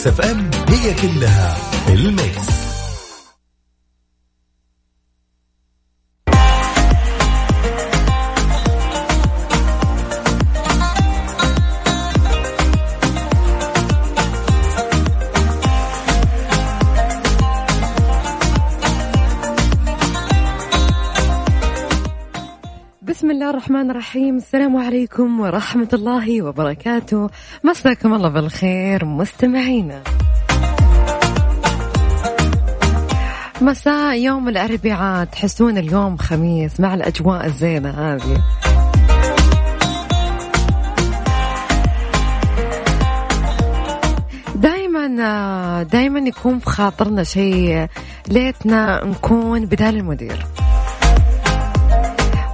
Mix FM هي كلها بسم الله الرحمن الرحيم. السلام عليكم ورحمة الله وبركاته. مساكم الله بالخير مستمعينا. مساء يوم الأربعاء. تحسون اليوم خميس مع الأجواء الزينة هذه. دائما دائما يكون في خاطرنا شيء. ليتنا نكون بدال المدير.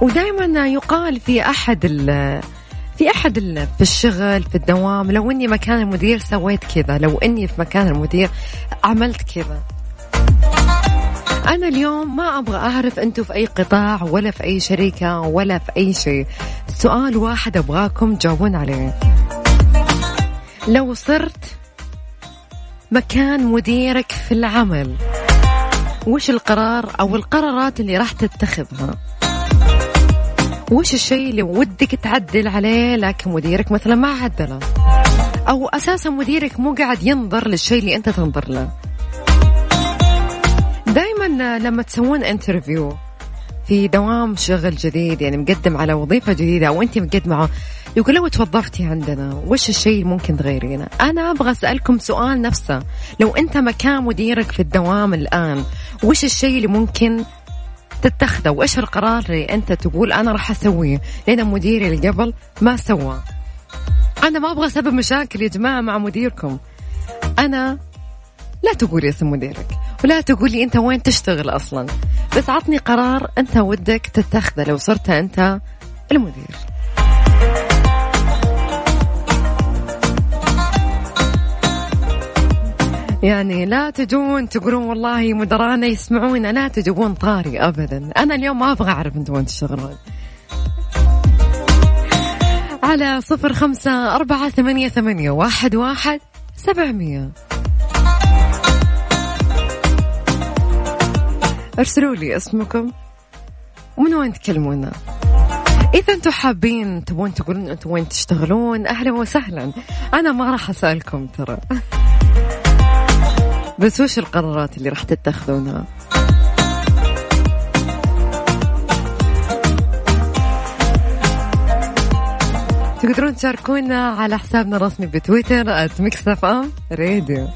ودائما يقال في أحد ال في أحد ال في الشغل في الدوام لو إني مكان المدير سويت كذا لو إني في مكان المدير عملت كذا. أنا اليوم ما أبغى أعرف أنتم في أي قطاع ولا في أي شركة ولا في أي شيء. سؤال واحد أبغاكم تجاوبون عليه. لو صرت مكان مديرك في العمل وش القرار أو القرارات اللي راح تتخذها؟ وش الشيء اللي ودك تعدل عليه لكن مديرك مثلا ما عدله؟ أو أساسا مديرك مو قاعد ينظر للشيء اللي أنت تنظر له. دائما لما تسوون انترفيو في دوام شغل جديد يعني مقدم على وظيفة جديدة أو أنت مقدمة يقول لو توظفتي عندنا وش الشيء ممكن تغيرينه؟ أنا أبغى أسألكم سؤال نفسه. لو أنت مكان مديرك في الدوام الآن وش الشيء اللي ممكن تتخذه. وإيش القرار اللي أنت تقول أنا راح أسويه؟ لأن مديري اللي قبل ما سوى. أنا ما أبغى أسبب مشاكل يا جماعة مع مديركم. أنا لا تقولي اسم مديرك ولا تقولي أنت وين تشتغل أصلا. بس عطني قرار أنت ودك تتخذه لو صرت أنت المدير. يعني لا تجون تقولون والله مدرانا يسمعونا لا تجيبون طاري ابدا. أنا اليوم ما أبغى أعرف أنتم وين تشتغلون. على صفر خمسة أربعة ثمانية ثمانية واحد واحد سبعمية. ارسلوا لي اسمكم ومن وين تكلمونا إذا أنتم حابين تبون تقولون أنتم وين تشتغلون أهلا وسهلا. أنا ما راح أسألكم ترى. بس وش القرارات اللي راح تتخذونها؟ تقدرون تشاركونا على حسابنا الرسمي بتويتر @ Mix FM Radio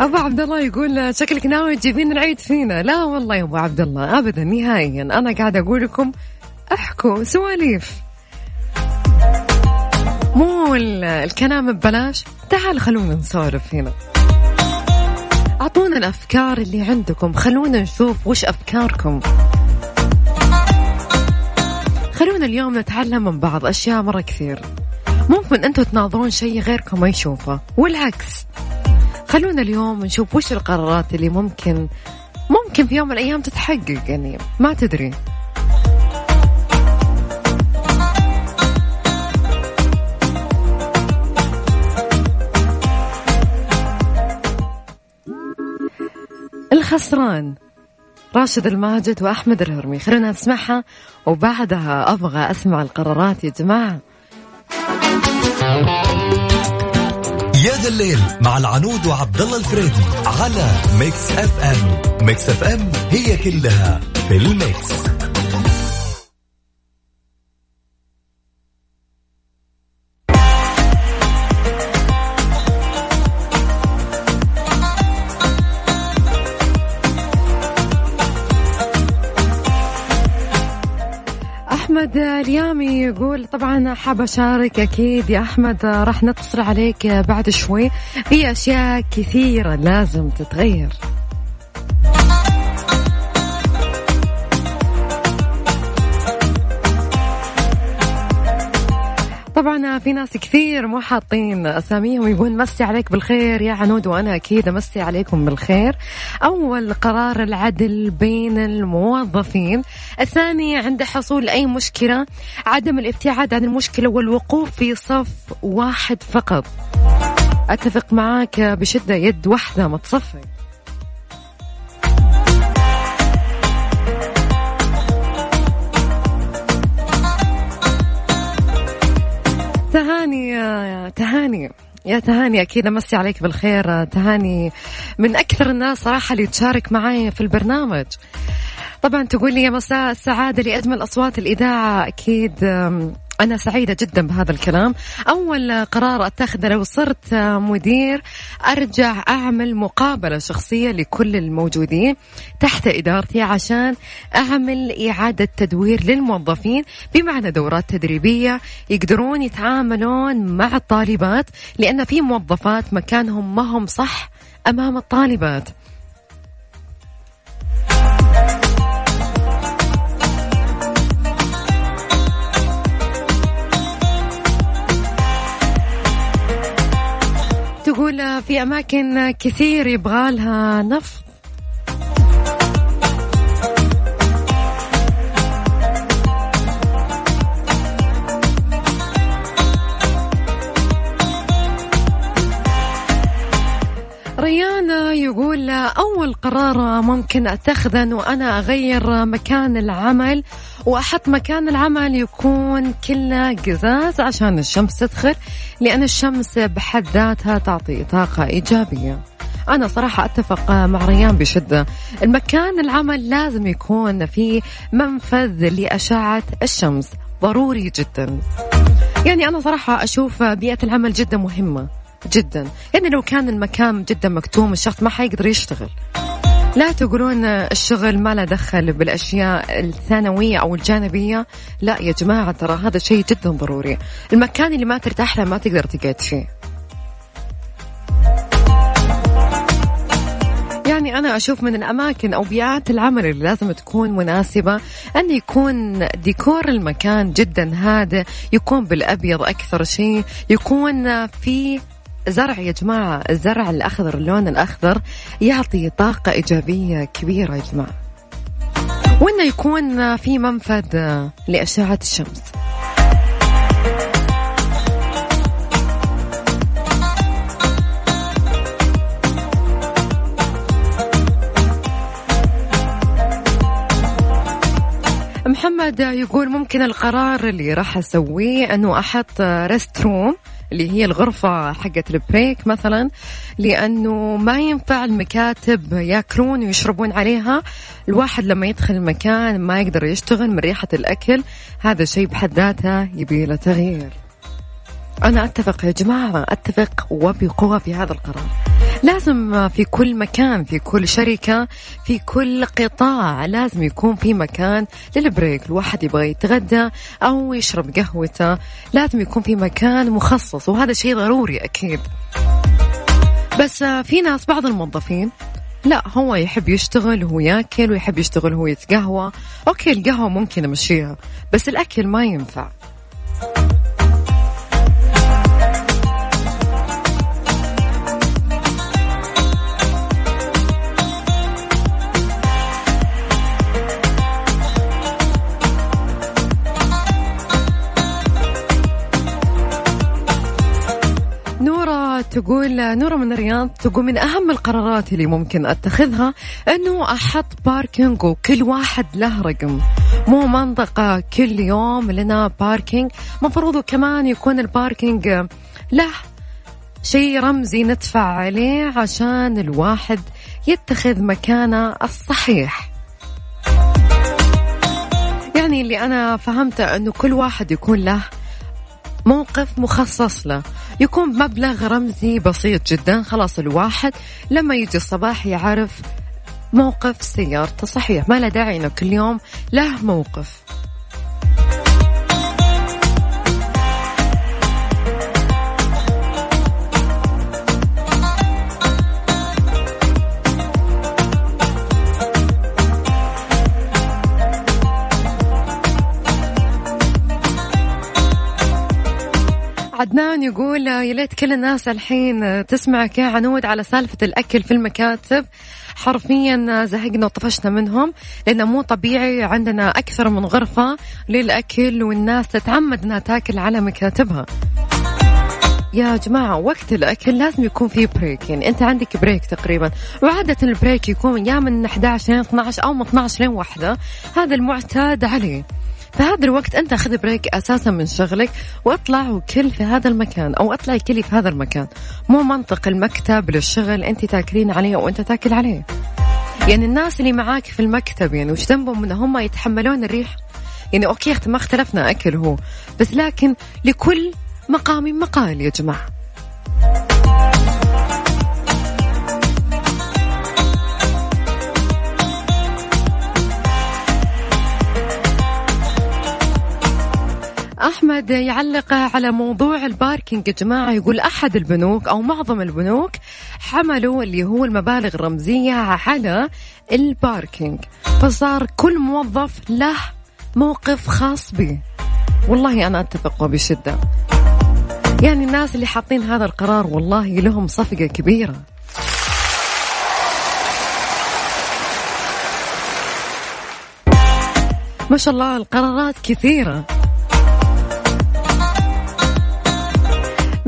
أبو عبد الله يقول شكلك ناوي تجيبين العيد فينا. لا والله يا أبو عبد الله ابدا نهائيا. أنا قاعدة أقول لكم احكوا سواليف. مو الكلام ببلاش. تعال خلونا نسولف هنا. أعطونا الأفكار اللي عندكم. خلونا نشوف وش أفكاركم. خلونا اليوم نتعلم من بعض أشياء مرة كثير. ممكن أنتم تناظرون شيء غيركم ما يشوفه. والعكس. خلونا اليوم نشوف وش القرارات اللي ممكن ممكن في يوم من الأيام تتحقق يعني. ما تدري. الخسران. راشد الماجد وأحمد الهرمي. خلينا نسمعها وبعدها أبغى أسمع القرارات يا جماعة. يا ذا الليل مع العنود وعبد الله الفريدي على Mix FM. Mix FM هي كلها في ال Mix. أحمد اليامي يقول طبعا حاب أشارك أكيد يا أحمد راح نتصل عليك بعد شوي. في أشياء كثيرة لازم تتغير. طبعا في ناس كثير مو حاطين أساميهم يقول مسي عليك بالخير يا عنود وأنا أكيد أمسي عليكم بالخير. أول قرار العدل بين الموظفين. الثاني عند حصول أي مشكلة عدم الابتعاد عن المشكلة والوقوف في صف واحد فقط. أتفق معاك بشدة يد واحدة ما تصفق تهاني يا تهاني. يا تهاني أكيد أمسي عليك بالخير. تهاني من أكثر الناس صراحة اللي تشارك معي في البرنامج. طبعا تقول لي يا مساء السعادة لأجمل أصوات الإذاعة. أكيد أنا سعيدة جدا بهذا الكلام. أول قرار أتخذه لو صرت مدير أرجع أعمل مقابلة شخصية لكل الموجودين تحت إدارتي عشان أعمل إعادة تدوير للموظفين بمعنى دورات تدريبية يقدرون يتعاملون مع الطالبات لأن في موظفات مكانهم ما هم صح أمام الطالبات. تقول في أماكن كثير يبغالها نفط. ريان يقول أول قرار ممكن أتخذه أنه أنا أغير مكان العمل وأحط مكان العمل يكون كله قزاز عشان الشمس تدخل لأن الشمس بحد ذاتها تعطي طاقة إيجابية. أنا صراحة أتفق مع ريان بشدة. المكان العمل لازم يكون فيه منفذ لأشعة الشمس. ضروري جدا. يعني أنا صراحة أشوف بيئة العمل جدا مهمة. جدا. يعني لو كان المكان جدا مكتوم الشخص ما حيقدر يشتغل. لا تقولون الشغل ما له دخل بالأشياء الثانوية أو الجانبية. لا يا جماعة ترى هذا شيء جدا ضروري. المكان اللي ما ترتاح له ما تقدر تقعد فيه. يعني أنا أشوف من الأماكن أو بيئات العمل اللي لازم تكون مناسبة أن يكون ديكور المكان جدا هادئ يكون بالأبيض أكثر شيء يكون في زرع يا جماعة الزرع الأخضر اللون الأخضر يعطي طاقة إيجابية كبيرة يا جماعة. وإنه يكون في منفذ لأشعة الشمس. محمد يقول ممكن القرار اللي راح أسويه إنه أحط rest room اللي هي الغرفة حقت ال break مثلا لأنه ما ينفع المكاتب ياكلون ويشربون عليها. الواحد لما يدخل المكان ما يقدر يشتغل من ريحة الأكل هذا شيء بحد ذاته يبي له تغيير. أنا أتفق يا جماعة أتفق وبقوة في هذا القرار. لازم في كل مكان في كل شركة في كل قطاع لازم يكون في مكان للبريك. الواحد يبغى يتغدى أو يشرب قهوته لازم يكون في مكان مخصص وهذا شيء ضروري أكيد. بس في ناس بعض الموظفين لا هو يحب يشتغل وهو ياكل ويحب يشتغل وهو يتقهوى. أوكي القهوة ممكن أمشيها بس الأكل ما ينفع. تقول نورة من الرياض تقول من أهم القرارات اللي ممكن أتخذها أنه أحط parking وكل واحد له رقم. مو منطقة كل يوم لنا parking مفروض كمان يكون ال parking له شيء رمزي ندفع عليه عشان الواحد يتخذ مكانه الصحيح. يعني اللي أنا فهمته أنه كل واحد يكون له موقف مخصص له. يكون بمبلغ رمزي بسيط جدا. خلاص الواحد لما يجي الصباح يعرف موقف سيارته. صحيح ما له داعي إنه كل يوم له موقف. عدنان يقول يا ليت كل الناس الحين تسمعك يا عنود على سالفة الأكل في المكاتب. حرفيا زهقنا وطفشنا منهم لأنه مو طبيعي عندنا أكثر من غرفة للأكل والناس تتعمد أنها تاكل على مكاتبها. يا جماعة وقت الأكل لازم يكون في break يعني أنت عندك break تقريبا. وعادة ال break يكون يا من 11 ل 12 أو من 12 ل 1 هذا المعتاد عليه. فهذا الوقت أنت اخذ break أساسا من شغلك واطلع وكل في هذا المكان أو اطلعي كلي في هذا المكان. مو منطق المكتب للشغل أنت تاكلين عليه وانت تاكل عليه. يعني الناس اللي معاك في المكتب يعني وش ذنبهم إن هم يتحملون الريح؟ يعني okay ما اختلفنا أكل هو. بس لكن لكل مقام مقال يا جماعة. أحمد يعلق على موضوع ال parking يا جماعة. يقول أحد البنوك أو معظم البنوك حملوا اللي هو المبالغ الرمزية على ال parking. فصار كل موظف له موقف خاص به. والله أنا أتفق بشدة يعني الناس اللي حاطين هذا القرار والله لهم صفقة كبيرة. ما شاء الله القرارات كثيرة.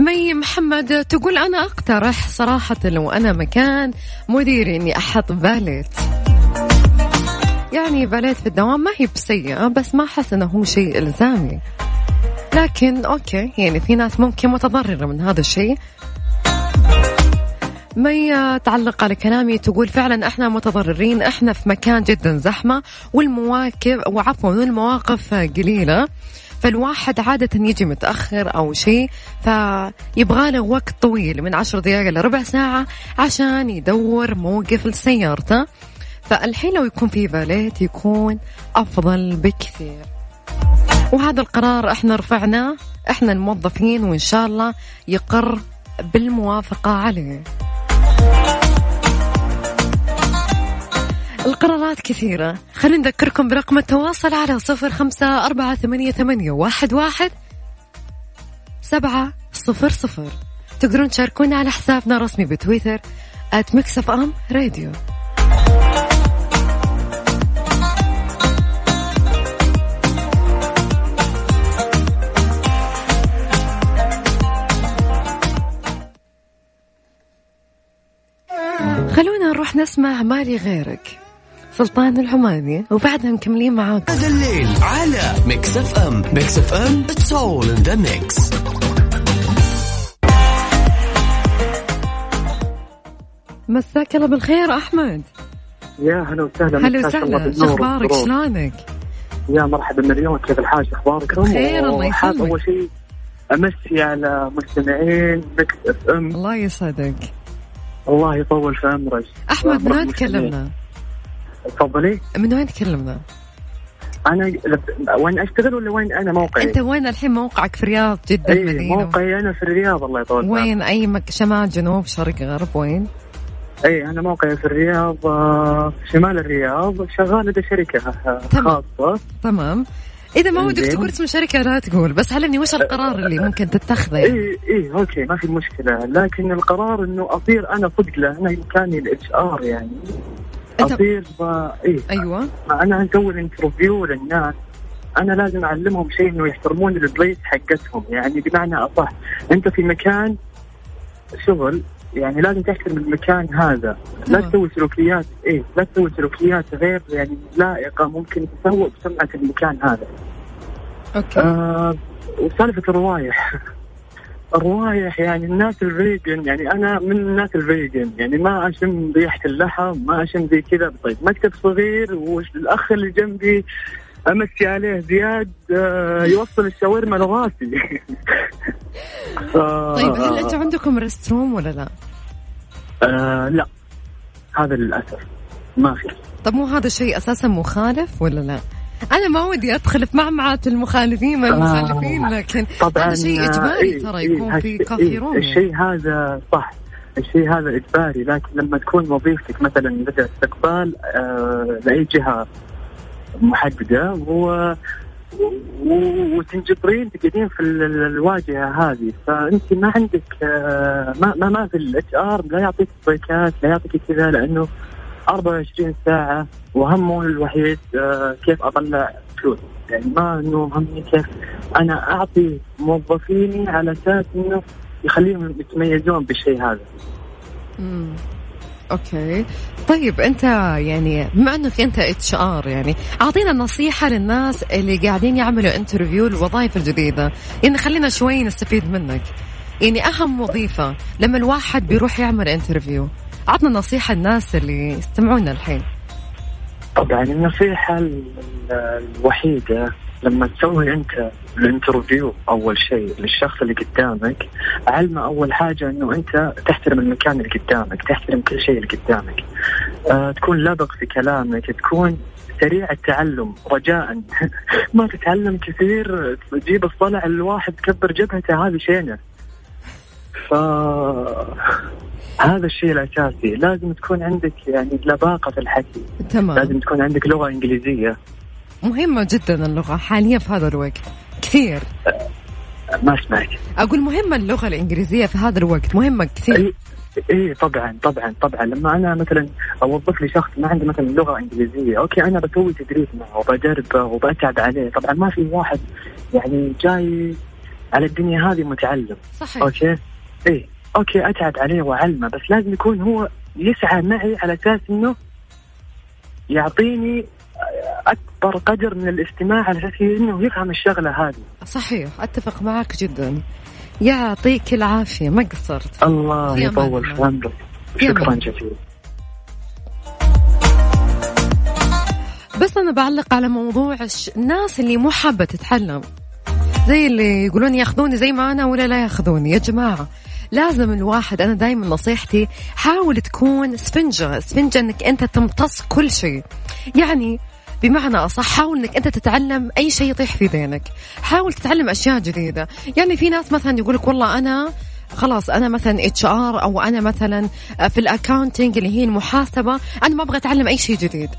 مي محمد تقول أنا أقترح صراحة لو أنا مكان مديري إني أحط باليت. يعني باليت في الدوام ما هي بسيئة بس ما أحس إنه هو شيء إلزامي. لكن okay يعني في ناس ممكن متضررة من هذا الشيء. مي تعلق على كلامي تقول فعلا إحنا متضررين إحنا في مكان جدا زحمة والمواكب وعفوا والمواقف قليلة. فالواحد عادة يجي متأخر أو شيء فيبغى له وقت طويل من عشر دقائق لربع ساعة عشان يدور موقف لسيارته. فالحين لو يكون في باليت يكون أفضل بكثير. وهذا القرار إحنا رفعناه إحنا الموظفين وإن شاء الله يقر بالموافقة عليه. القرارات كثيرة. خلينا نذكركم برقم التواصل على صفر خمسة أربعة ثمانية, ثمانية واحد, واحد سبعة صفر صفر. تقدرون تشاركونا على حسابنا الرسمي بتويتر at Mix FM Radio خلونا نروح نسمع مالي غيرك. سلطان العماني وبعدها مكملين معاكم هذا الليل على ميكس اف ام ميكس اف ام it's all in the mix مساك الله بالخير أحمد. يا هلا وسهلا هلا وسهلا. شو أخبارك؟ شلونك؟ يا مرحبا مليون كيف الحال؟ اخباركم؟ بخير الله يسلمك. أول شيء أمسي على مستمعين مكس اف ام الله يسعدك. الله يطول في عمرك. أحمد وين تكلمنا؟ تفضلي من وين تكلمنا؟ أنا وين أشتغل ولا وين أنا موقعي؟ أنت وين الحين موقعك في الرياض جده إيه المدينة؟ موقعي أنا في الرياض الله يطول وين أي مك... شمال جنوب شرق غرب وين؟ اي أنا موقعي في الرياض آه، شمال الرياض شغال لدى شركة آه، تمام. خاصة تمام إذا ما ودك. تقول اسم شركه لا تقول بس علمني وش القرار اللي ممكن تتخذه يعني؟ اي اي okay ما في مشكلة لكن القرار إنه اصير أنا صدق له أنا مكاني ال HR يعني أصير ب... اي أيوه. أنا أسوي interview للناس. أنا لازم أعلمهم شيء إنه يحترمون ال place حقتهم. يعني بمعنى أصح أنت في مكان شغل يعني لازم تحترم المكان هذا. لا تمام. تسوي سلوكيات إيه لا تسوي سلوكيات غير يعني لائقة ممكن تسوء بسمعة المكان هذا. Okay. آه وسالفة الروايح. الروايح يعني الناس ال vegan يعني أنا من الناس ال vegan يعني ما أشم ريحة اللحم ما أشم زي كذا. طيب مكتب صغير والأخ اللي جنبي أمسي عليه زياد آه يوصل الشاورما لراسي طيب هل أنتم عندكم restroom ولا لا؟ آه لا. هذا للأسف. ما في. طب مو هذا شيء أساسا مخالف ولا لا؟ أنا ما ودي أدخل في معمعة المخالفين ما المخالفين لكن طبعا هذا شيء آه، إجباري إيه، ترى إيه، يكون في coffee إيه، room يعني. الشيء هذا صح الشيء هذا إجباري لكن لما تكون وظيفتك مثلا لدى استقبال آه لأي جهة محددة هو وتنجبرين تقعدين في الواجهة هذه فأنت ما عندك آه، ما ما, ما في ال HR لا يعطيك breakات لا يعطيك كذا لأنه 24 ساعة وهمه الوحيد آه، كيف اطلع فلوس. يعني ما إنه همي كيف أنا أعطي موظفيني على أساس إنه يخليهم يتميزون بالشيء هذا. امم okay. طيب أنت يعني بما إنك أنت HR يعني أعطينا نصيحة للناس اللي قاعدين يعملوا interview للوظائف الجديدة. يعني خلينا شوي نستفيد منك. يعني أهم وظيفة لما الواحد بيروح يعمل interview عطنا نصيحة الناس اللي يستمعونا الحين. طبعا النصيحة الوحيدة لما تسوي أنت ال interview أول شيء للشخص اللي قدامك علمه أول حاجة إنه أنت تحترم المكان اللي قدامك تحترم كل شيء اللي قدامك. آه تكون لبق في كلامك تكون سريع التعلم رجاء. ما تتعلم كثير تجيب الصلع الواحد تكبر جبهته هذه شينة. ف هذا الشيء الأساسي. لازم تكون عندك يعني لباقة في الحكي. تمام. لازم تكون عندك لغة إنجليزية. مهمة جدا اللغة حاليا في هذا الوقت. كثير. ما اسمعك أقول مهمة اللغة الإنجليزية في هذا الوقت. مهمة كثير. إي طبعا طبعا طبعا. لما أنا مثلا أوظف لي شخص ما عنده مثلا لغة إنجليزية أوكي أنا بسوي تدريب معه وبدربه وبتعب عليه. طبعا ما في واحد يعني جاي على الدنيا هذه متعلم. صحيح. Okay؟ إي. Okay أتعب عليه وأعلمه بس لازم يكون هو يسعى معي على أساس إنه يعطيني أكبر قدر من الاستماع على أساس إنه يفهم الشغلة هذه. صحيح أتفق معك جدا. يعطيك العافية ما قصرت. الله يطول في عمرك شكرا جزيلا. بس أنا بعلق على موضوع الناس اللي مو حابة تتعلم. زي اللي يقولون ياخذوني زي ما أنا ولا لا ياخذوني. يا جماعة لازم الواحد أنا دائما نصيحتي حاول تكون سفنجة سفنجة إنك أنت تمتص كل شيء. يعني بمعنى أصح حاول أنك أنت تتعلم أي شيء يطيح في ذهنك. حاول تتعلم أشياء جديدة. يعني في ناس مثلا يقولك والله أنا خلاص أنا مثلا HR أو أنا مثلا في الاكاونتنج اللي هي المحاسبة أنا ما أبغى أتعلم أي شيء جديد.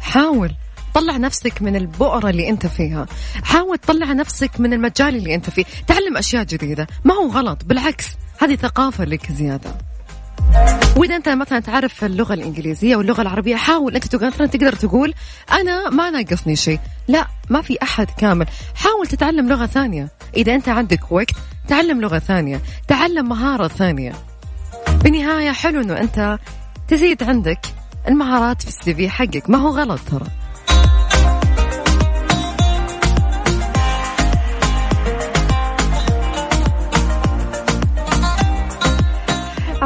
حاول. طلع نفسك من البؤرة اللي أنت فيها. حاول تطلع نفسك من المجال اللي أنت فيه. تعلم أشياء جديدة. ما هو غلط. بالعكس هذه ثقافة لك زيادة. وإذا أنت مثلا تعرف اللغة الإنجليزية واللغة العربية حاول أنت مثلا تقدر تقول أنا ما ناقصني شيء. لا ما في أحد كامل. حاول تتعلم لغة ثانية. إذا أنت عندك وقت تعلم لغة ثانية. تعلم مهارة ثانية. بالنهاية حلو إنه أنت تزيد عندك المهارات في السي في حقك. ما هو غلط ترى.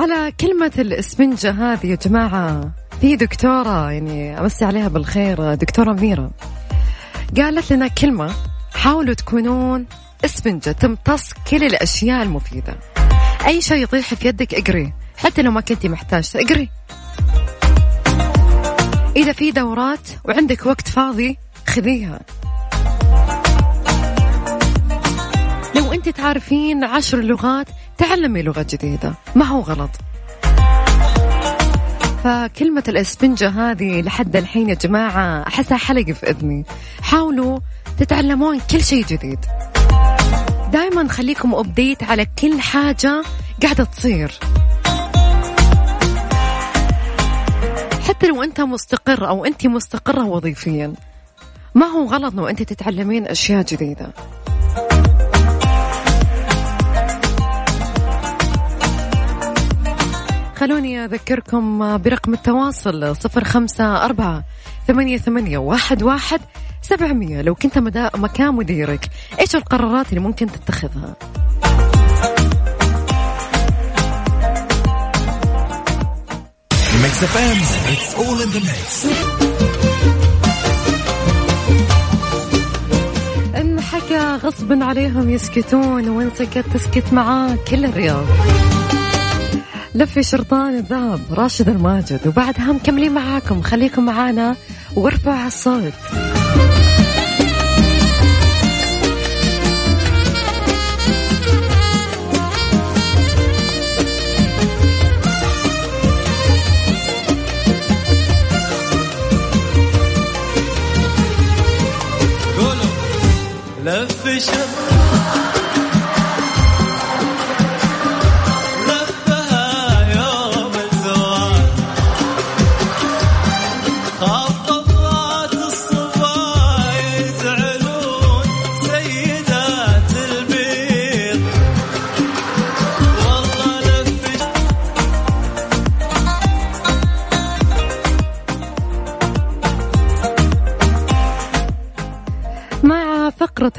على كلمة الإسفنجة هذه يا جماعة. في دكتورة يعني أمسي عليها بالخير دكتورة ميرا قالت لنا كلمة حاولوا تكونون اسفنجة تمتص كل الأشياء المفيدة. أي شيء يطيح في يدك اقري. حتى لو ما كنتي محتاج اقري. إذا في دورات وعندك وقت فاضي خذيها. لو أنت تعرفين عشر لغات تعلمي لغة جديدة. ما هو غلط؟ فكلمة الإسفنجة هذه لحد الحين يا جماعة أحسها حلقة في إذني. حاولوا تتعلمون كل شيء جديد. دائما خليكم أبديت على كل حاجة قاعدة تصير. حتى لو أنت مستقر أو أنت مستقرة وظيفيا. ما هو غلط لو أنت تتعلمين أشياء جديدة. خلوني أذكركم برقم التواصل صفر خمسة أربعة ثمانية, ثمانية واحد, واحد سبعمية. لو كنت مدا مكان مديرك إيش القرارات اللي ممكن تتخذها؟ ميكس اف ام اتس اول ان ذا ميكس انحكى غصبا عليهم يسكتون وين سكت تسكت معاه كل الرياض. لفي شرطان الذهب راشد الماجد وبعدها مكملين معاكم. خليكم معانا وارفع الصوت. لف شط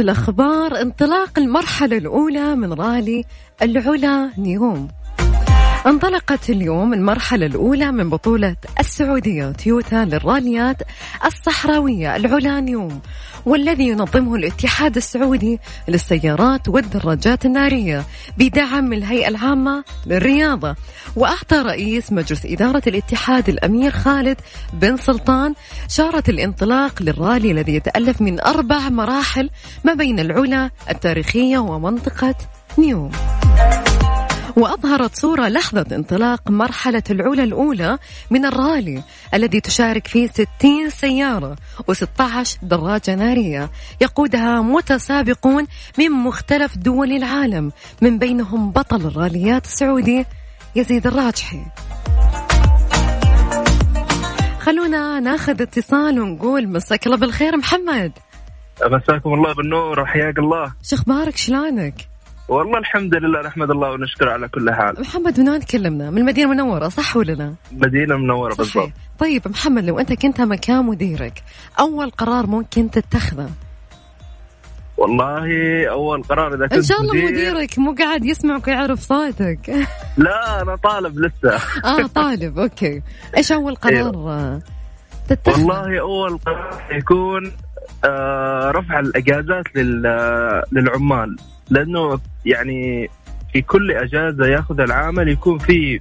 الأخبار انطلاق المرحلة الأولى من رالي العلا نيوم. انطلقت اليوم المرحلة الأولى من بطولة السعودية تويوتا للراليات الصحراوية العلانيوم والذي ينظمه الاتحاد السعودي للسيارات والدراجات النارية بدعم الهيئة العامة للرياضة. وأعطى رئيس مجلس إدارة الاتحاد الأمير خالد بن سلطان شارة الانطلاق للرالي الذي يتألف من أربع مراحل ما بين العلا التاريخية ومنطقة نيوم. وأظهرت صورة لحظة انطلاق مرحلة العلا الأولى من الرالي الذي تشارك فيه 60 سيارة و16 دراجة نارية. يقودها متسابقون من مختلف دول العالم من بينهم بطل الراليات السعودي يزيد الراجحي. خلونا ناخذ اتصال ونقول مساك الله بالخير محمد. مساكم الله بالنور وحياك الله. شو أخبارك؟ شلونك؟ والله الحمد لله نحمد الله ونشكر على كل حال. محمد من وين تكلمنا من المدينة المنورة صح ولا لا؟ مدينة منورة صحيح. بالضبط. طيب محمد لو أنت كنت مكان مديرك أول قرار ممكن تتخذه؟ والله أول قرار إذا كنت ان شاء الله مدير- مديرك مو قاعد يسمعك ويعرف صوتك. لا أنا طالب لسه. آه طالب أوكي. إيش أول قرار آه، تتخذه؟ والله أول قرار يكون آه رفع الأجازات لل- للعمال. لأنه يعني في كل أجازة ياخذ العامل يكون في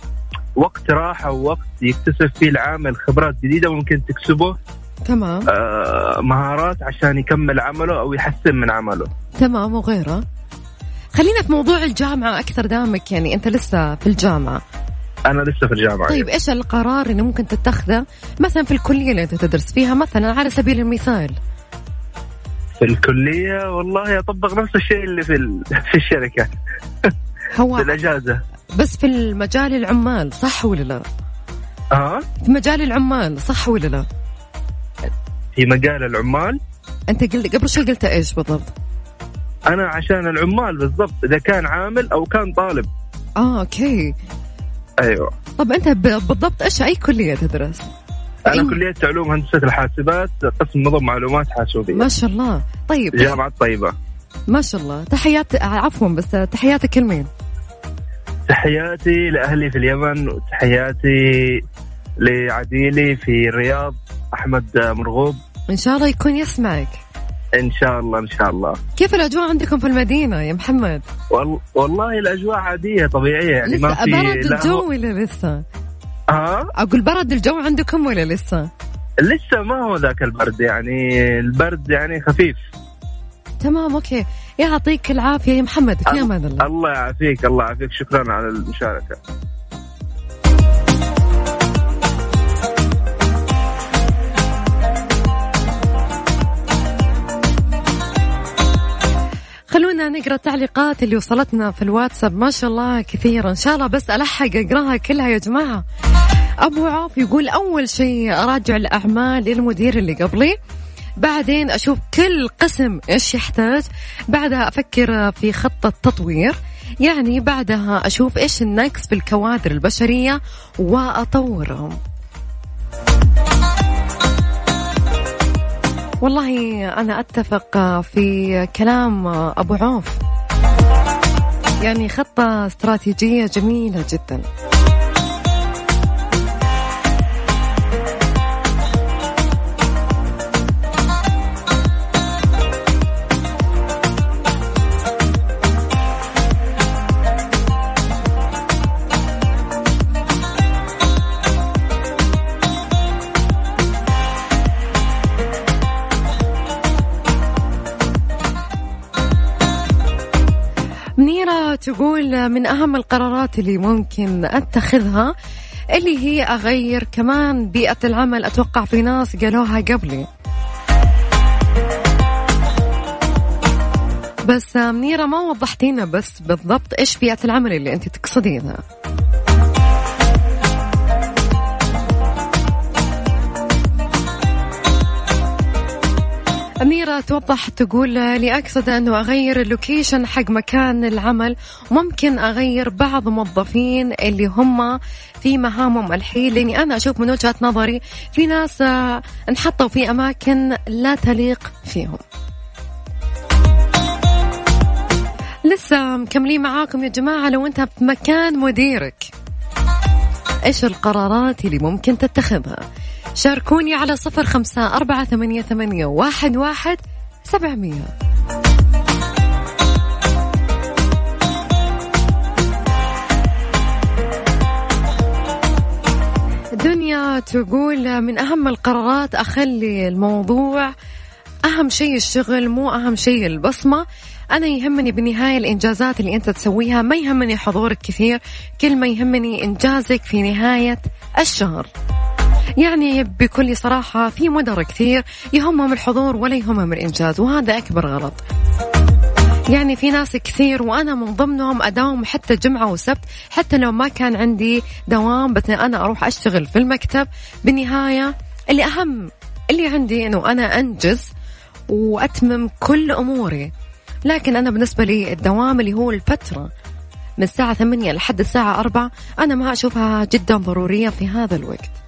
وقت راحة ووقت يكتسب فيه العامل خبرات جديدة ممكن تكسبه تمام. آه مهارات عشان يكمل عمله أو يحسن من عمله. تمام وغيره. خلينا في موضوع الجامعة أكثر دامك يعني أنت لسه في الجامعة. أنا لسه في الجامعة طيب إيش القرار اللي ممكن تتخذه مثلا في الكلية اللي أنت تدرس فيها مثلا على سبيل المثال؟ في الكلية والله أطبق نفس الشيء اللي في في الشركة. في هو الأجازة. بس في المجال العمال صح ولا لا؟ آه في مجال العمال صح ولا لا؟ في مجال العمال؟ أنت قلت قبل شوي قلت إيش بالضبط؟ أنا عشان العمال بالضبط إذا كان عامل أو كان طالب. آه أوكي. أيوه. طب أنت ب- بالضبط إيش أي كلية تدرس؟ أنا إن- كلية علوم هندسة الحاسبات قسم نظم معلومات حاسوبية. ما شاء الله. طيب. جامعة طيبة. ما شاء الله. تحيات عفوا بس تحياتك لمين تحياتي لأهلي في اليمن وتحياتي لعديلي في الرياض أحمد مرغوب. إن شاء الله يكون يسمعك. إن شاء الله إن شاء الله. كيف الأجواء عندكم في المدينة يا محمد؟ وال... والله الأجواء عادية طبيعية. يعني ما لسه في برد الجو ولا لسه؟ ها؟ أقول برد الجو عندكم ولا لسه؟ لسه ما هو ذاك البرد يعني البرد يعني خفيف. تمام أوكي. يعطيك العافية يا محمد في أمان الله. الله يعافيك الله يعافيك. شكرا على المشاركة. خلونا نقرأ التعليقات اللي وصلتنا في الواتساب. ما شاء الله كثيرة إن شاء الله بس ألحق أقرأها كلها يا جماعة. أبو عوف يقول أول شيء أراجع الأعمال للمدير اللي قبلي. بعدين أشوف كل قسم إيش يحتاج. بعدها أفكر في خطة تطوير. يعني بعدها أشوف إيش النقص في الكوادر البشرية وأطورهم. والله أنا أتفق في كلام أبو عوف. يعني خطة استراتيجية جميلة جدا. تقول من أهم القرارات اللي ممكن أتخذها اللي هي أغير كمان بيئة العمل. أتوقع في ناس قالوها قبلي. بس آه، منيرة ما وضحتينا بس بالضبط إيش بيئة العمل اللي أنت تقصدينها. أميرة توضح تقول لي أقصد أنه أغير اللوكيشن حق مكان العمل. ممكن أغير بعض موظفين اللي هم في مهامهم الحين لأني أنا أشوف من وجهة نظري في ناس آه، انحطوا في أماكن لا تليق فيهم. لسه مكملين معاكم يا جماعة لو أنت في مكان مديرك إيش القرارات اللي ممكن تتخذها؟ شاركوني على صفر خمسة أربعة ثمانية, ثمانية واحد, واحد سبعمية. دنيا تقول من أهم القرارات أخلي الموضوع أهم شيء الشغل مو أهم شيء البصمة. أنا يهمني بالنهاية الإنجازات اللي أنت تسويها ما يهمني حضورك كثير كل ما يهمني إنجازك في نهاية الشهر. يعني بكل صراحة في مدراء كثير يهمهم الحضور ولا يهمهم الإنجاز وهذا أكبر غلط. يعني في ناس كثير وأنا من ضمنهم أداوم حتى جمعة وسبت حتى لو ما كان عندي دوام بس أنا أروح أشتغل في المكتب. بالنهاية اللي أهم اللي عندي إنه أنا أنجز وأتمم كل أموري. لكن أنا بالنسبة لي الدوام اللي هو الفترة من الساعة 8 لحد الساعة 4 أنا ما أشوفها جدا ضرورية في هذا الوقت.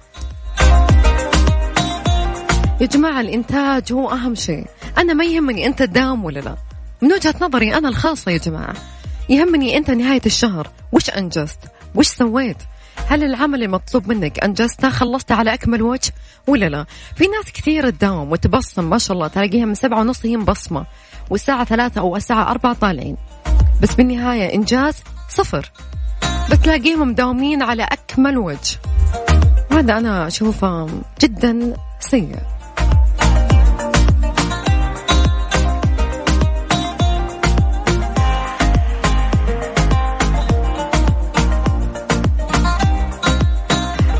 يا جماعة الإنتاج هو أهم شيء. أنا ما يهمني أنت تداوم ولا لا. من وجهة نظري أنا الخاصة يا جماعة. يهمني أنت نهاية الشهر. وش أنجزت؟ وش سويت؟ هل العمل المطلوب منك أنجزته؟ خلصته على أكمل وجه؟ ولا لا؟ في ناس كثير تداوم وتبصم ما شاء الله تلاقيها من سبعة ونص هي مبصمة والساعة ثلاثة أو الساعة أربعة طالعين. بس بالنهاية إنجاز صفر. بس تلاقيهم مداومين على أكمل وجه. هذا أنا أشوفه جدا سيء.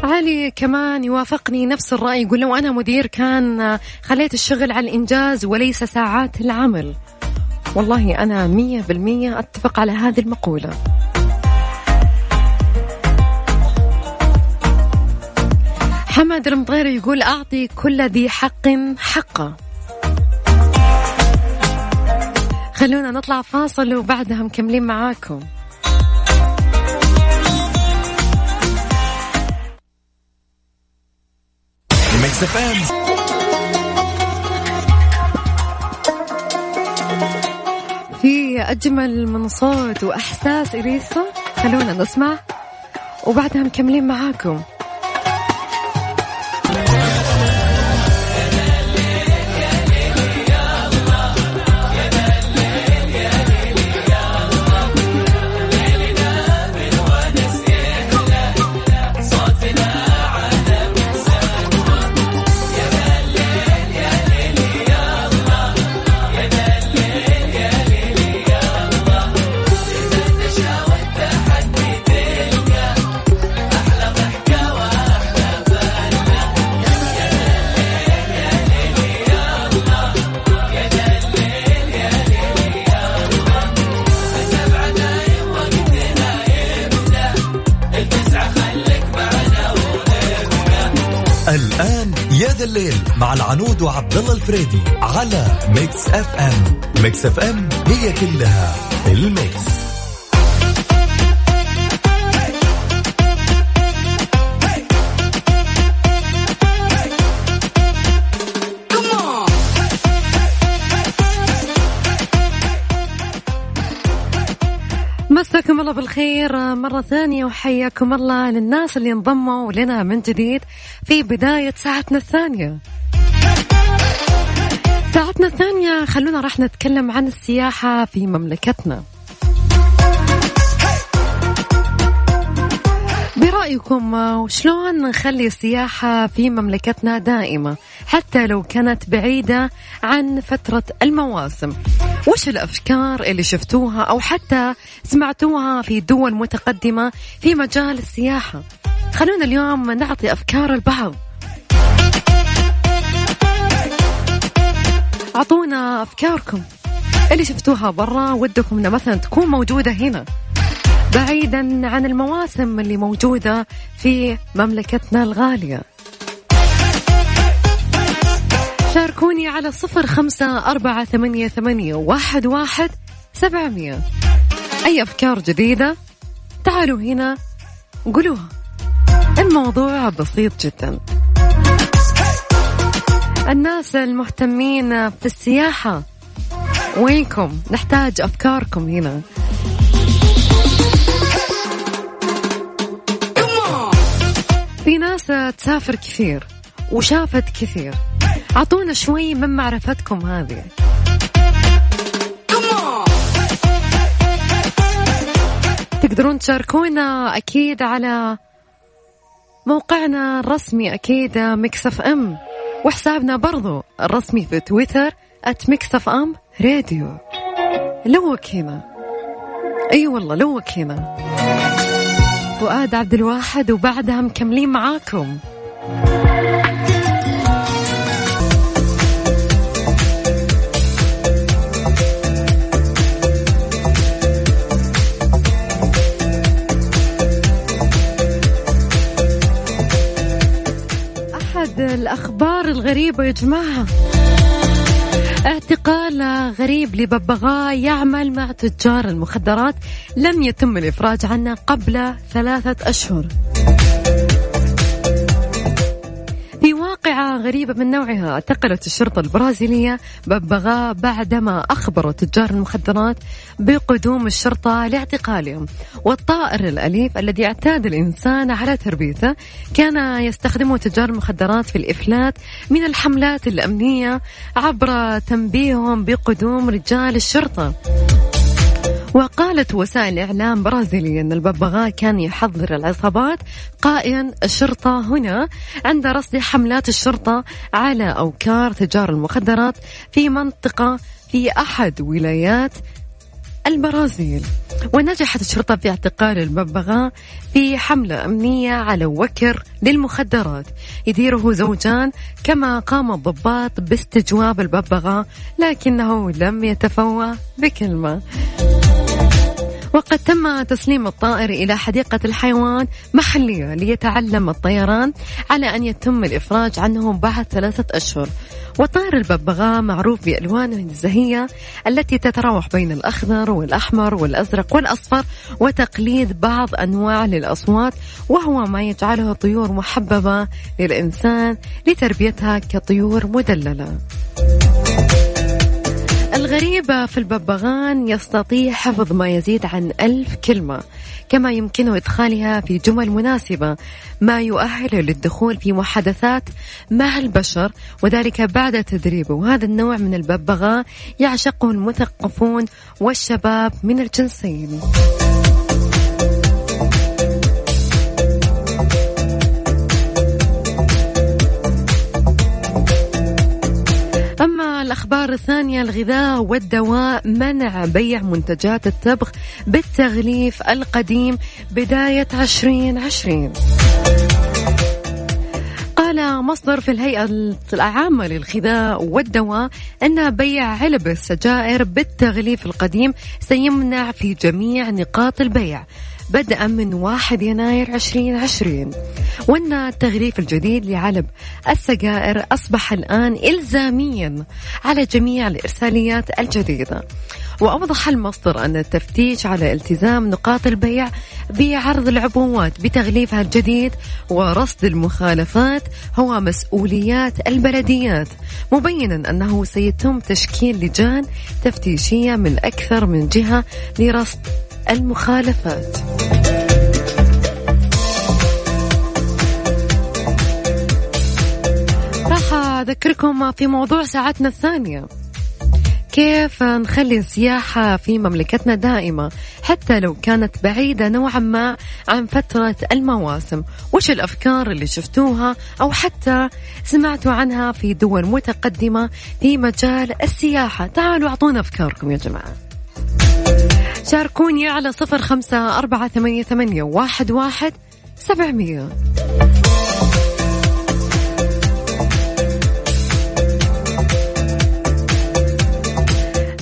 علي كمان يوافقني نفس الرأي يقول لو أنا مدير كان خليت الشغل على الإنجاز وليس ساعات العمل. والله أنا مية بالمية أتفق على هذه المقولة. حمد المطيري يقول أعطي كل ذي حق حقه. خلونا نطلع فاصل وبعدها مكملين معاكم. ميكس اف ام في أجمل من صوت وإحساس إليسا خلونا نسمع وبعدها مكملين معاكم. مع العنود وعبد الله الفريدي على ميكس اف ام. ميكس اف ام هي كلها ال mix. مساكم الله بالخير. مرة ثانية وحياكم الله للناس اللي انضموا لنا من جديد في بداية ساعتنا الثانية. ساعتنا الثانية خلونا راح نتكلم عن السياحة في مملكتنا. برأيكم وشلون نخلي السياحة في مملكتنا دائمة؟ حتى لو كانت بعيدة عن فترة المواسم. وش الأفكار اللي شفتوها أو حتى سمعتوها في دول متقدمة في مجال السياحة؟ خلونا اليوم نعطي أفكار البعض. أعطونا أفكاركم اللي شفتوها برا ودكم إنها مثلا تكون موجودة هنا. بعيدا عن المواسم اللي موجودة في مملكتنا الغالية. شاركوني على صفر خمسة أربعة ثمانية, ثمانية واحد, واحد سبعمية. أي أفكار جديدة؟ تعالوا هنا قولوها. الموضوع بسيط جدا. الناس المهتمين في السياحة. وينكم؟ نحتاج أفكاركم هنا. في ناس تسافر كثير وشافت كثير. أعطونا شوي من معرفتكم هذه. تقدرون تشاركونا أكيد على موقعنا الرسمي أكيد مكس اف أم. وحسابنا برضو الرسمي في تويتر @مكس اف أم راديو لوك هنا. أي أيوة والله لوك هنا. فؤاد عبد الواحد وبعدها مكملين معاكم. الأخبار الغريبة يا جماعة. اعتقال غريب لببغاء يعمل مع تجار المخدرات لم يتم الإفراج عنه قبل ثلاثة أشهر. غريبة من نوعها. اعتقلت الشرطة البرازيلية ببغاء بعدما أخبروا تجار المخدرات بقدوم الشرطة لاعتقالهم. والطائر الأليف الذي اعتاد الإنسان على تربيته كان يستخدمه تجار المخدرات في الإفلات من الحملات الأمنية عبر تنبيههم بقدوم رجال الشرطة. وقالت وسائل إعلام برازيلية أن الببغاء كان يحضر العصابات قائلا الشرطة هنا عند رصد حملات الشرطة على أوكار تجار المخدرات في منطقة في أحد ولايات البرازيل. ونجحت الشرطة في اعتقال الببغاء في حملة أمنية على وكر للمخدرات. يديره زوجان كما قام الضباط باستجواب الببغاء لكنه لم يتفوه بكلمة. وقد تم تسليم الطائر إلى حديقة الحيوان محلية ليتعلم الطيران على أن يتم الإفراج عنه بعد ثلاثة أشهر. وطائر الببغاء معروف بألوانه الزهية التي تتراوح بين الأخضر والأحمر والأزرق والأصفر وتقليد بعض أنواع للأصوات وهو ما يجعله طيور محببة للإنسان لتربيتها كطيور مدللة. الغريبة في الببغان يستطيع حفظ ما يزيد عن ألف كلمة كما يمكنه إدخالها في جمل مناسبة ما يؤهله للدخول في محادثات مع البشر وذلك بعد تدريبه وهذا النوع من الببغاء يعشقه المثقفون والشباب من الجنسين. أما الأخبار الثانية الغذاء والدواء منع بيع منتجات التبغ بالتغليف القديم بداية 2020 قال مصدر في الهيئة العامة للغذاء والدواء أن بيع علب السجائر بالتغليف القديم سيمنع في جميع نقاط البيع. بدءا من 1 يناير 2020 وأن التغليف الجديد لعلب السجائر أصبح الآن إلزاميا على جميع الإرساليات الجديدة. وأوضح المصدر أن التفتيش على التزام نقاط البيع بعرض العبوات بتغليفها الجديد ورصد المخالفات هو مسؤوليات البلديات. مبينا أنه سيتم تشكيل لجان تفتيشية من أكثر من جهة لرصد المخالفات. راح أذكركم في موضوع ساعتنا الثانية. كيف نخلي السياحة في مملكتنا دائمة؟ حتى لو كانت بعيدة نوعا ما عن فترة المواسم. وش الأفكار اللي شفتوها أو حتى سمعتوا عنها في دول متقدمة في مجال السياحة؟ تعالوا أعطونا أفكاركم يا جماعة. شاركوني على صفر خمسة أربعة ثمانية, ثمانية واحد, واحد سبعمية.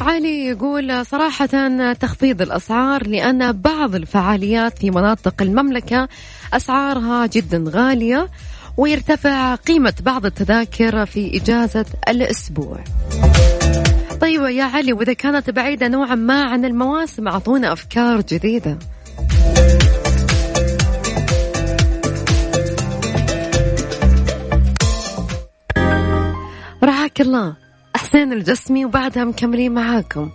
علي يقول صراحة تخفيض الأسعار لأن بعض الفعاليات في مناطق المملكة أسعارها جدا غالية ويرتفع قيمة بعض التذاكر في إجازة الأسبوع. طيب يا علي وإذا كانت بعيدة نوعا ما عن المواسم أعطونا أفكار جديدة. رعاك الله حسين الجسمي وبعدها مكملين معاكم.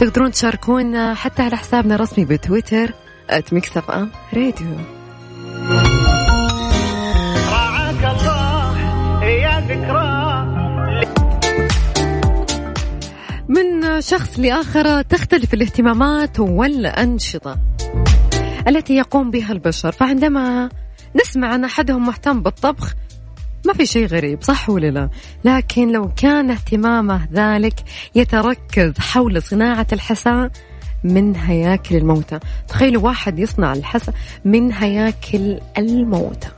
تقدرون تشاركونا حتى على حسابنا الرسمي بتويتر @Mix FM Radio شخص لآخر تختلف الاهتمامات والأنشطة التي يقوم بها البشر. فعندما نسمع أن أحدهم مهتم بالطبخ ما في شيء غريب صح ولا لا؟ لكن لو كان اهتمامه ذلك يتركز حول صناعة الحساء من هياكل الموتى. تخيلوا واحد يصنع الحساء من هياكل الموتى.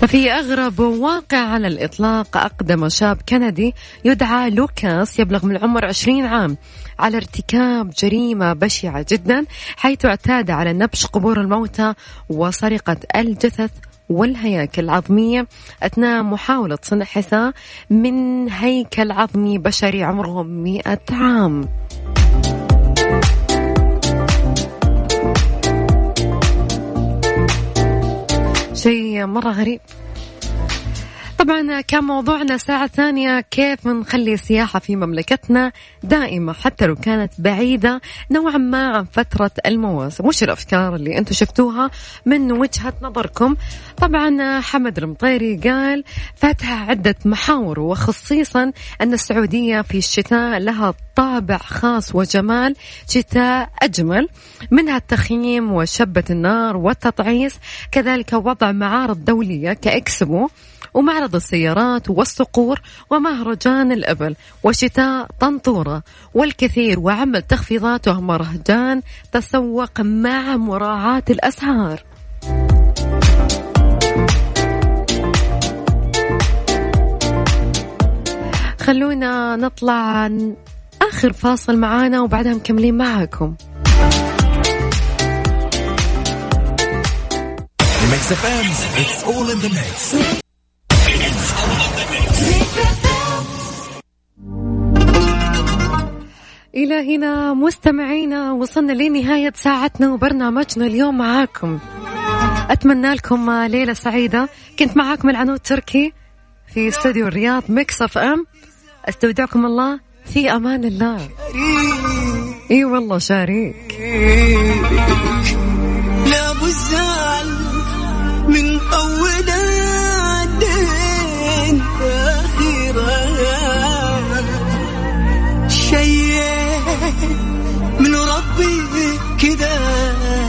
ففي أغرب واقع على الإطلاق أقدم شاب كندي يدعى لوكاس يبلغ من العمر 20 عام على ارتكاب جريمة بشعة جدا حيث اعتاد على نبش قبور الموتى وسرقة الجثث والهياكل العظمية أثناء محاولة صنع حساء من هيكل عظمي بشري عمره 100 عام. شيء مرة غريب. طبعا كان موضوعنا ساعة ثانية كيف نخلي السياحة في مملكتنا دائمة حتى لو كانت بعيدة؟ نوعا ما عن فترة المواسم. وش الأفكار اللي أنتم شفتوها من وجهة نظركم؟ طبعا حمد المطيري قال فتح عدة محاور وخصيصا أن السعودية في الشتاء لها طابع خاص وجمال شتاء أجمل منها التخييم وشبة النار والتطعيس. كذلك وضع معارض دولية كإكسبو. ومعرض السيارات والصقور ومهرجان الإبل وشتاء طنطورة والكثير وعمل تخفيضات ومهرجان تسوق مع مراعاة الأسعار. خلونا نطلع آخر فاصل معانا وبعدها مكملين معاكم. FM it's all in the mix إلى هنا مستمعينا وصلنا لنهاية ساعتنا وبرنامجنا اليوم معاكم. أتمنى لكم ليلة سعيدة. كنت معاكم العنود تركي في استوديو الرياض Mix FM أستودعكم الله في أمان الله. إي والله شريك لا من ربي كده.